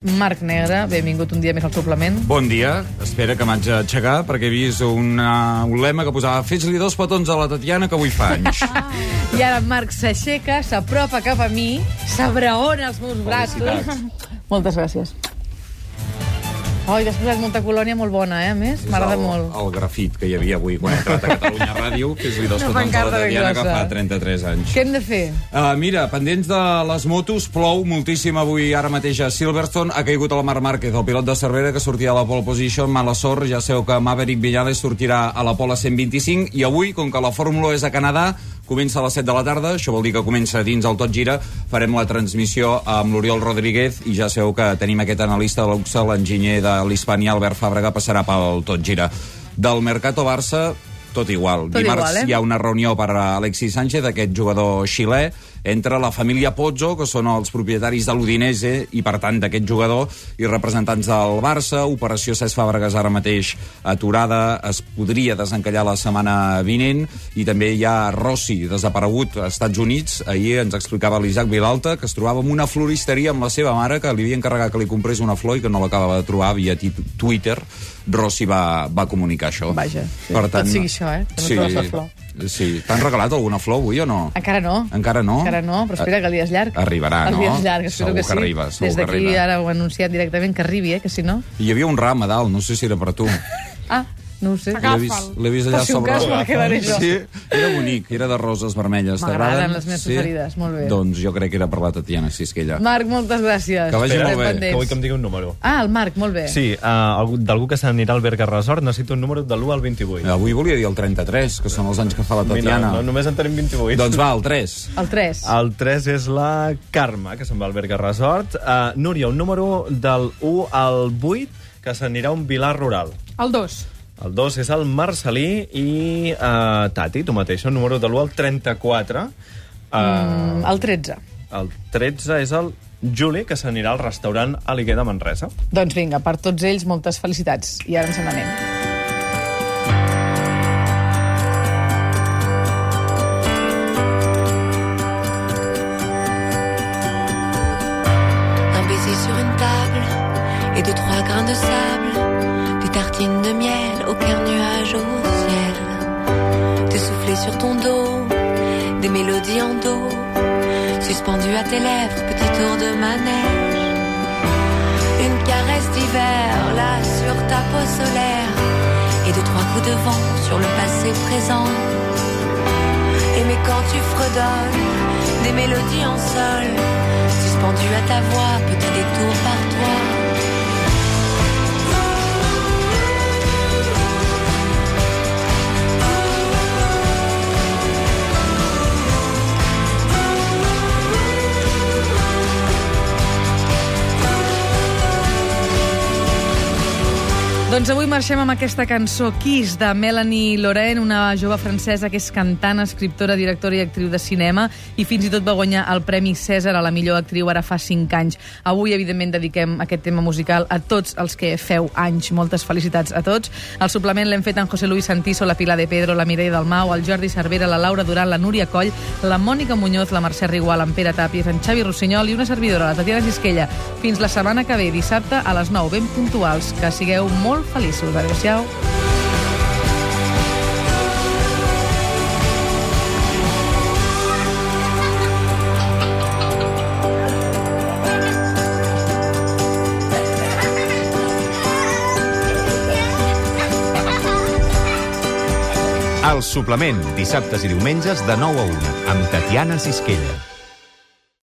Marc Negre, benvingut un dia més al suplement. Bon dia, espera que m'haig d'aixecar perquè he vist una, un lema que posava fes-li dos petons a la Tatiana que avui fa anys. I ara en Marc s'aixeca, s'apropa cap a mi, s'abraona els meus braços. Felicitats. Moltes gràcies. Ai, t'has posat molta colònia molt bona, eh? A més, m'agrada el, molt. El grafit que hi havia avui quan he entrat a Catalunya Ràdio, fes-li dos Una petons a la pancarta ben Tatiana que fa 33 anys. Què hem de fer? Uh, mira, pendents de les motos, plou moltíssim avui ara mateix a Silverstone. Ha caigut el Marc Márquez, el pilot de Cervera, que sortia a la pole position. Mala sort, ja sabeu que Maverick Viñales sortirà a la pole 125. I avui, com que la Fórmula 1 és a Canadà, comença a les 7 de la tarda, això vol dir que comença dins el Tot Gira, farem la transmissió amb l'Oriol Rodríguez i ja sabeu que tenim aquest analista de luxe, l'enginyer de l'Hispània, Albert Fàbrega, passarà pel Tot Gira. Del Mercato Barça, tot igual. Tot Dimarts igual, eh? hi ha una reunió per a Alexis Sánchez, aquest jugador xilè, entre la família Pozzo, que són els propietaris de l'Udinese, i per tant d'aquest jugador, i representants del Barça, operació Cesc Fàbregas ara mateix aturada, es podria desencallar la setmana vinent, i també hi ha Rossi, desaparegut als Estats Units, ahir ens explicava l'Isaac Vilalta, que es trobava en una floristeria amb la seva mare, que li havia encarregat que li comprés una flor i que no l'acabava de trobar via Twitter. Rossi va, va comunicar això. Vaja, sí. Per tant, Tot sigui això, eh? Que no trobes la flor. Sí. T'han regalat alguna flor avui o no? Encara no. Encara no? Encara no, però espera que el dia és llarg. Arribarà, el no? dia és llarg, espero Segur que que sí. arriba, Des d'aquí ara ho he anunciat directament que arribi, eh? Que si no... Hi havia un ram a dalt, no sé si era per tu. Ah, no ho sé. L'he vist, l'he vist allà Per si un sobre... cas me'l quedaré jo. Sí, era bonic, era de roses vermelles. M'agraden les meves preferides, molt bé. Doncs jo crec que era per la Tatiana Sisquella. Marc, moltes gràcies. Que vagi Estarem molt bé. pendents. Que vull que em digui un número. Ah, el Marc, molt bé. Sí, uh, algú- d'algú que s'anirà al Berga Resort necessito un número de l'1 al 28. Avui volia dir el 33, que són els anys que fa la Tatiana. no, només en tenim 28. Doncs va, el 3. El 3. El 3 és la Carme, que se'n va al Berga Resort. Uh, Núria, un número del 1 al 8 que s'anirà a un vilar rural. El 2. El 2 és el Marcelí i uh, Tati, tu mateixa, un número de l'1 al 34. Uh, Mm, el 13. el 13 és el Juli, que s'anirà al restaurant Aliguer de Manresa. Doncs vinga, per tots ells, moltes felicitats. I ara ens n'anem. Un baiser sur une table et deux, trois grains de sable. Des tartines de miel, aucun nuage au ciel. Te souffler sur ton dos, des mélodies en dos. Suspendues à tes lèvres, petit tour de manège. Une caresse d'hiver, là sur ta peau solaire. Et deux, trois coups de vent sur le passé présent. Aimer quand tu fredonnes des mélodies en sol, suspendues à ta voix, petit détour par toi. Doncs avui marxem amb aquesta cançó Kiss de Melanie Laurent, una jove francesa que és cantant, escriptora, directora i actriu de cinema i fins i tot va guanyar el Premi César a la millor actriu ara fa 5 anys. Avui, evidentment, dediquem aquest tema musical a tots els que feu anys. Moltes felicitats a tots. El suplement l'hem fet en José Luis Santiso, la Pilar de Pedro, la Mireia Dalmau, el Jordi Cervera, la Laura Duran, la Núria Coll, la Mònica Muñoz, la Mercè Rigual, en Pere Tàpies, en Xavi Rossinyol i una servidora, la Tatiana Gisquella. Fins la setmana que ve, dissabte, a les 9, ben puntuals. Que sigueu molt feliços. Adéu-siau. El suplement, dissabtes i diumenges de 9 a 1, amb Tatiana Sisquella.